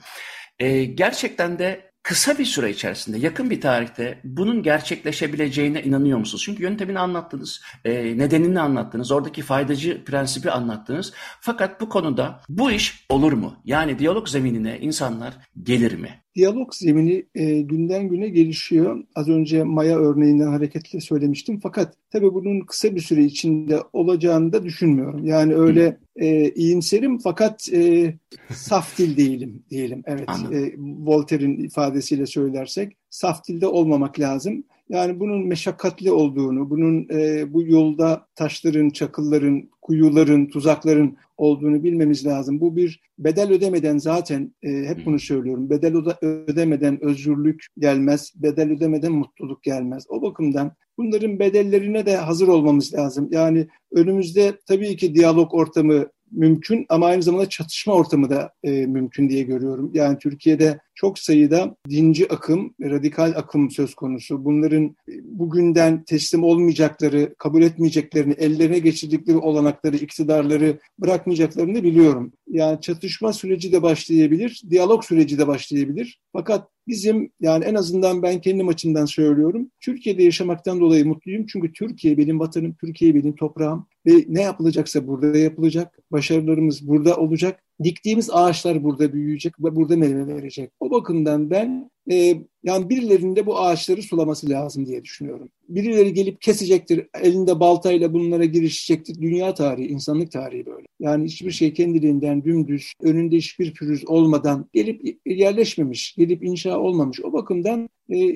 E, gerçekten de kısa bir süre içerisinde, yakın bir tarihte bunun gerçekleşebileceğine inanıyor musunuz? Çünkü yöntemini anlattınız, e, nedenini anlattınız, oradaki faydacı prensibi anlattınız. Fakat bu konuda bu iş olur mu? Yani diyalog zeminine insanlar gelir mi? Diyalog zemini e, günden güne gelişiyor. Az önce Maya örneğinden hareketle söylemiştim. Fakat tabii bunun kısa bir süre içinde olacağını da düşünmüyorum. Yani öyle e, iyimserim fakat e, saf dil değilim diyelim. Evet, e, Voltaire'in ifadesiyle söylersek saf dilde olmamak lazım. Yani bunun meşakkatli olduğunu, bunun e, bu yolda taşların, çakılların, kuyuların, tuzakların olduğunu bilmemiz lazım. Bu bir bedel ödemeden zaten e, hep bunu söylüyorum. Bedel ödemeden özgürlük gelmez, bedel ödemeden mutluluk gelmez. O bakımdan bunların bedellerine de hazır olmamız lazım. Yani önümüzde tabii ki diyalog ortamı mümkün ama aynı zamanda çatışma ortamı da e, mümkün diye görüyorum. Yani Türkiye'de çok sayıda dinci akım, radikal akım söz konusu. Bunların e, bugünden teslim olmayacakları, kabul etmeyeceklerini, ellerine geçirdikleri olanakları, iktidarları bırakmayacaklarını biliyorum. Yani çatışma süreci de başlayabilir, diyalog süreci de başlayabilir. Fakat bizim yani en azından ben kendim açımdan söylüyorum. Türkiye'de yaşamaktan dolayı mutluyum. Çünkü Türkiye benim vatanım, Türkiye benim toprağım ve ne yapılacaksa burada yapılacak. Başarılarımız burada olacak. Diktiğimiz ağaçlar burada büyüyecek ve burada meyve verecek. O bakımdan ben e, yani birilerinde bu ağaçları sulaması lazım diye düşünüyorum. Birileri gelip kesecektir, elinde baltayla bunlara girişecektir. Dünya tarihi, insanlık tarihi böyle. Yani hiçbir şey kendiliğinden dümdüz, önünde hiçbir pürüz olmadan gelip yerleşmemiş, gelip inşa olmamış. O bakımdan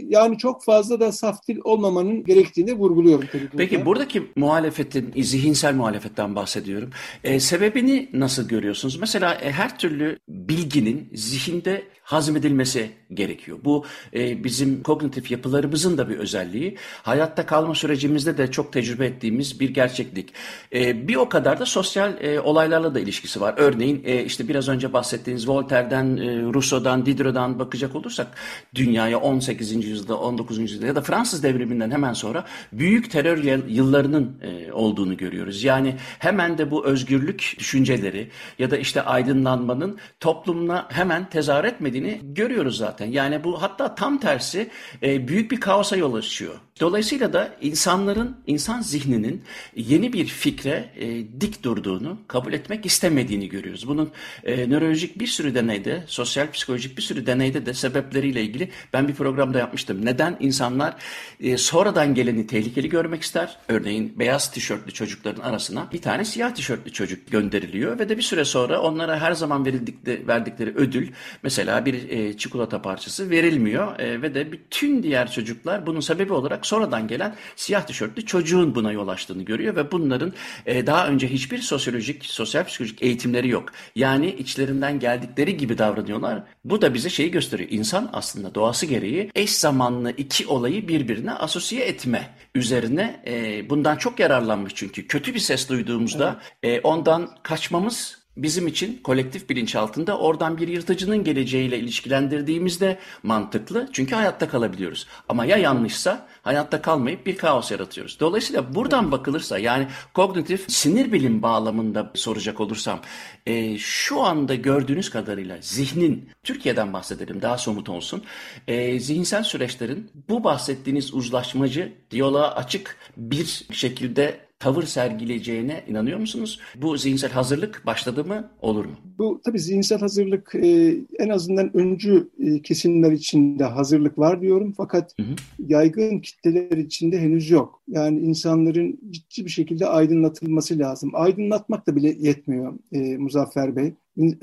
yani çok fazla da saf dil olmamanın gerektiğini vurguluyorum tabii. Burada. Peki buradaki muhalefetin, zihinsel muhalefetten bahsediyorum. E, sebebini nasıl görüyorsunuz? Mesela e, her türlü bilginin zihinde hazmedilmesi gerekiyor. Bu e, bizim kognitif yapılarımızın da bir özelliği. Hayatta kalma sürecimizde de çok tecrübe ettiğimiz bir gerçeklik. E, bir o kadar da sosyal e, olaylarla da ilişkisi var. Örneğin e, işte biraz önce bahsettiğiniz Voltaire'den, e, Rousseau'dan, Diderot'dan bakacak olursak dünyaya 18. yüzyılda, 19. yüzyılda ya da Fransız devriminden hemen sonra büyük terör yıllarının e, olduğunu görüyoruz. Yani hemen de bu özgürlük düşünceleri ya da işte aydınlanmanın toplumuna hemen tezahür etmediğini görüyoruz zaten. Yani bu hatta tam tersi e, büyük bir kaosa yol açıyor. Dolayısıyla da insanların, insan zihninin yeni bir fikre e, dik durduğunu, kabul etmek istemediğini görüyoruz. Bunun e, nörolojik bir sürü deneyde, sosyal psikolojik bir sürü deneyde de sebepleriyle ilgili ben bir programda yapmıştım. Neden insanlar e, sonradan geleni tehlikeli görmek ister? Örneğin beyaz tişörtlü çocukların arasına bir tane siyah tişörtlü çocuk gönderiliyor ve de bir süre sonra onlara her zaman verildikleri, verdikleri ödül mesela bir e, çikolata parçası verilmiyor. e, ve de bütün diğer çocuklar bunun sebebi olarak sonradan gelen siyah tişörtlü çocuğun buna yol açtığını görüyor ve bunların e, daha önce hiçbir sosyolojik, sosyal psikolojik eğitimleri yok. Yani içlerinden geldikleri gibi davranıyorlar. Bu da bize şeyi gösteriyor. İnsan aslında doğası gereği eş zamanlı iki olayı birbirine asosiye etme üzerine e, bundan çok yararlanmış çünkü. Kötü bir ses duyduğumuzda evet. e, ondan kaçmamız bizim için kolektif bilinç altında oradan bir yırtıcının geleceğiyle ilişkilendirdiğimizde mantıklı. Çünkü hayatta kalabiliyoruz. Ama ya yanlışsa hayatta kalmayıp bir kaos yaratıyoruz. Dolayısıyla buradan bakılırsa yani kognitif sinir bilim bağlamında soracak olursam e, şu anda gördüğünüz kadarıyla zihnin, Türkiye'den bahsedelim daha somut olsun, e, zihinsel süreçlerin bu bahsettiğiniz uzlaşmacı, diyaloğa açık bir şekilde tavır sergileyeceğine inanıyor musunuz? Bu zihinsel hazırlık başladı mı, olur mu? Bu tabii zihinsel hazırlık e, en azından öncü e, kesimler içinde hazırlık var diyorum. Fakat hı hı. yaygın kitleler içinde henüz yok. Yani insanların ciddi bir şekilde aydınlatılması lazım. Aydınlatmak da bile yetmiyor e, Muzaffer Bey.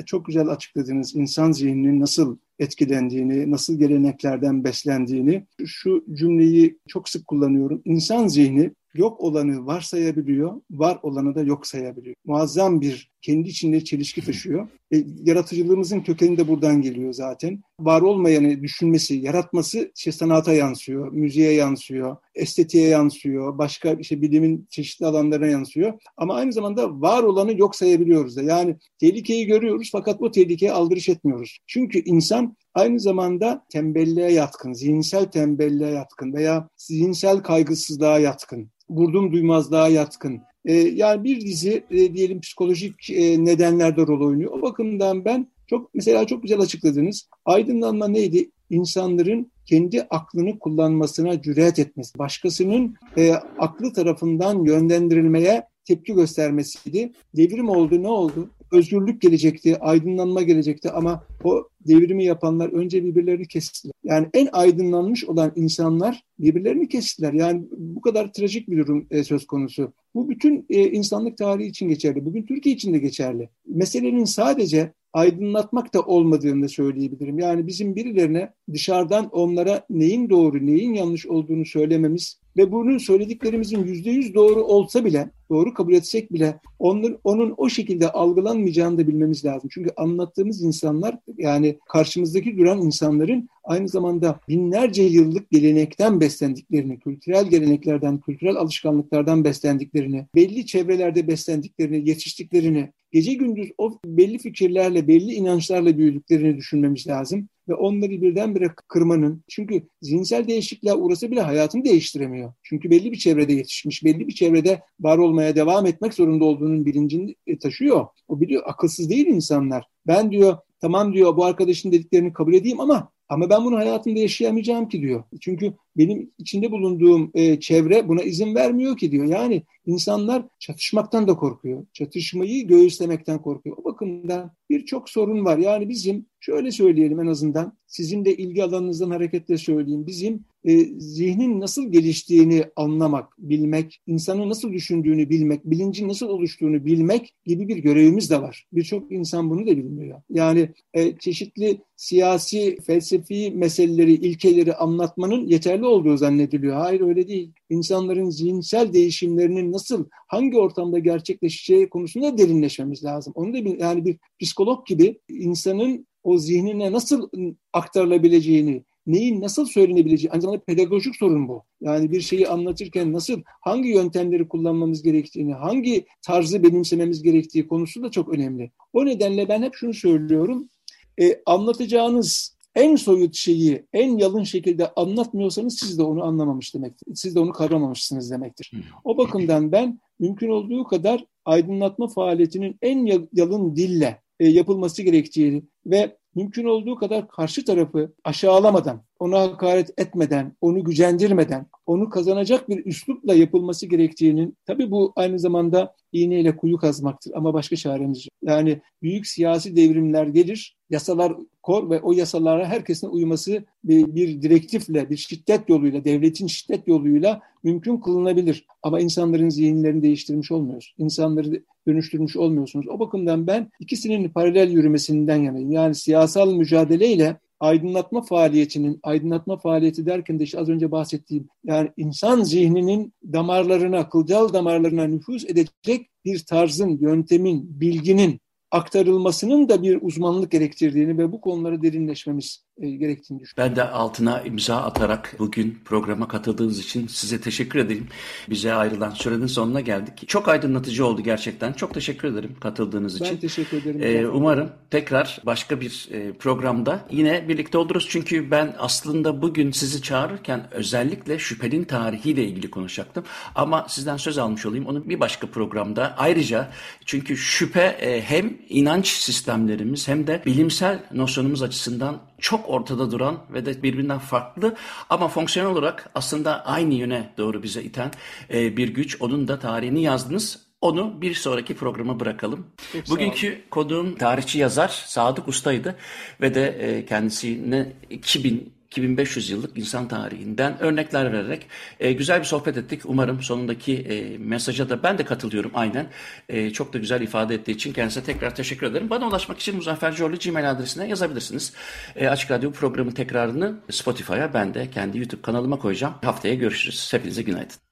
Çok güzel açıkladınız insan zihninin nasıl etkilendiğini, nasıl geleneklerden beslendiğini. Şu cümleyi çok sık kullanıyorum. İnsan zihni yok olanı varsayabiliyor, var olanı da yok sayabiliyor. Muazzam bir kendi içinde çelişki taşıyor. E, yaratıcılığımızın kökeni de buradan geliyor zaten. Var olmayanı düşünmesi, yaratması işte sanata yansıyor, müziğe yansıyor, estetiğe yansıyor, başka işte bilimin çeşitli alanlarına yansıyor. Ama aynı zamanda var olanı yok sayabiliyoruz da. Yani tehlikeyi görüyoruz fakat o tehlikeye aldırış etmiyoruz. Çünkü insan aynı zamanda tembelliğe yatkın, zihinsel tembelliğe yatkın veya zihinsel kaygısızlığa yatkın, vurdum duymazlığa yatkın. E, yani bir dizi e, diyelim psikolojik e, nedenlerde rol oynuyor. O bakımdan ben çok mesela çok güzel açıkladınız. Aydınlanma neydi? İnsanların kendi aklını kullanmasına cüret etmesi, başkasının e, aklı tarafından yönlendirilmeye tepki göstermesiydi. Devrim oldu ne oldu? Özgürlük gelecekti, aydınlanma gelecekti ama o devrimi yapanlar önce birbirlerini kestiler. Yani en aydınlanmış olan insanlar birbirlerini kestiler. Yani bu kadar trajik bir durum e, söz konusu. Bu bütün e, insanlık tarihi için geçerli. Bugün Türkiye için de geçerli. Meselenin sadece aydınlatmak da olmadığını söyleyebilirim. Yani bizim birilerine dışarıdan onlara neyin doğru, neyin yanlış olduğunu söylememiz ve bunun söylediklerimizin yüzde yüz doğru olsa bile, doğru kabul etsek bile onun, onun o şekilde algılanmayacağını da bilmemiz lazım. Çünkü anlattığımız insanlar yani karşımızdaki duran insanların aynı zamanda binlerce yıllık gelenekten beslendiklerini, kültürel geleneklerden, kültürel alışkanlıklardan beslendiklerini, belli çevrelerde beslendiklerini, yetiştiklerini, gece gündüz o belli fikirlerle, belli inançlarla büyüdüklerini düşünmemiz lazım ve onları birdenbire kırmanın çünkü zihinsel değişikliğe uğrasa bile hayatını değiştiremiyor. Çünkü belli bir çevrede yetişmiş, belli bir çevrede var olmaya devam etmek zorunda olduğunun bilincini e, taşıyor. O biliyor akılsız değil insanlar. Ben diyor tamam diyor bu arkadaşın dediklerini kabul edeyim ama ama ben bunu hayatımda yaşayamayacağım ki diyor. Çünkü benim içinde bulunduğum e, çevre buna izin vermiyor ki diyor. Yani insanlar çatışmaktan da korkuyor. Çatışmayı göğüslemekten korkuyor. O bakımdan birçok sorun var. Yani bizim şöyle söyleyelim en azından sizin de ilgi alanınızdan hareketle söyleyeyim. Bizim e, zihnin nasıl geliştiğini anlamak, bilmek, insanın nasıl düşündüğünü bilmek, bilincin nasıl oluştuğunu bilmek gibi bir görevimiz de var. Birçok insan bunu da bilmiyor. Yani e, çeşitli siyasi, felsefi meseleleri, ilkeleri anlatmanın yeterli olduğu zannediliyor. Hayır öyle değil. İnsanların zihinsel değişimlerinin nasıl, hangi ortamda gerçekleşeceği konusunda derinleşmemiz lazım. Onu da yani bir psikolog gibi insanın o zihnine nasıl aktarılabileceğini, neyin nasıl söylenebileceği, aynı zamanda pedagojik sorun bu. Yani bir şeyi anlatırken nasıl, hangi yöntemleri kullanmamız gerektiğini, hangi tarzı benimsememiz gerektiği konusu da çok önemli. O nedenle ben hep şunu söylüyorum, e, anlatacağınız en soyut şeyi en yalın şekilde anlatmıyorsanız siz de onu anlamamış demektir. Siz de onu kavramamışsınız demektir. O bakımdan ben mümkün olduğu kadar aydınlatma faaliyetinin en yalın dille e, yapılması gerektiğini ve mümkün olduğu kadar karşı tarafı aşağılamadan, ona hakaret etmeden, onu gücendirmeden, onu kazanacak bir üslupla yapılması gerektiğinin, tabii bu aynı zamanda iğneyle kuyu kazmaktır ama başka çaremiz yok. Yani büyük siyasi devrimler gelir, yasalar kor ve o yasalara herkesin uyması bir, bir direktifle, bir şiddet yoluyla, devletin şiddet yoluyla mümkün kılınabilir. Ama insanların zihinlerini değiştirmiş olmuyoruz. İnsanları dönüştürmüş olmuyorsunuz. O bakımdan ben ikisinin paralel yürümesinden yanayım. Yani siyasal mücadeleyle aydınlatma faaliyetinin, aydınlatma faaliyeti derken de işte az önce bahsettiğim yani insan zihninin damarlarına, kılcal damarlarına nüfuz edecek bir tarzın, yöntemin, bilginin aktarılmasının da bir uzmanlık gerektirdiğini ve bu konulara derinleşmemiz gerektiğini düşünüyorum. Ben de altına imza atarak bugün programa katıldığınız için size teşekkür ederim. Bize ayrılan sürenin sonuna geldik. Çok aydınlatıcı oldu gerçekten. Çok teşekkür ederim katıldığınız için. Ben teşekkür ederim. Ee, umarım tekrar başka bir e, programda yine birlikte oluruz. Çünkü ben aslında bugün sizi çağırırken özellikle şüphenin tarihiyle ilgili konuşacaktım. Ama sizden söz almış olayım. Onu bir başka programda ayrıca çünkü şüphe e, hem inanç sistemlerimiz hem de bilimsel nosyonumuz açısından çok ortada duran ve de birbirinden farklı ama fonksiyonel olarak aslında aynı yöne doğru bize iten e, bir güç. Onun da tarihini yazdınız. Onu bir sonraki programa bırakalım. Çok Bugünkü konuğum tarihçi yazar Sadık Usta'ydı ve de e, kendisine 2000 2500 yıllık insan tarihinden örnekler vererek e, güzel bir sohbet ettik. Umarım sonundaki e, mesaja da ben de katılıyorum aynen. E, çok da güzel ifade ettiği için kendisine tekrar teşekkür ederim. Bana ulaşmak için Muzaffer Corlu Gmail adresine yazabilirsiniz. E, Açık Radyo programı tekrarını Spotify'a ben de kendi YouTube kanalıma koyacağım. Haftaya görüşürüz. Hepinize günaydın.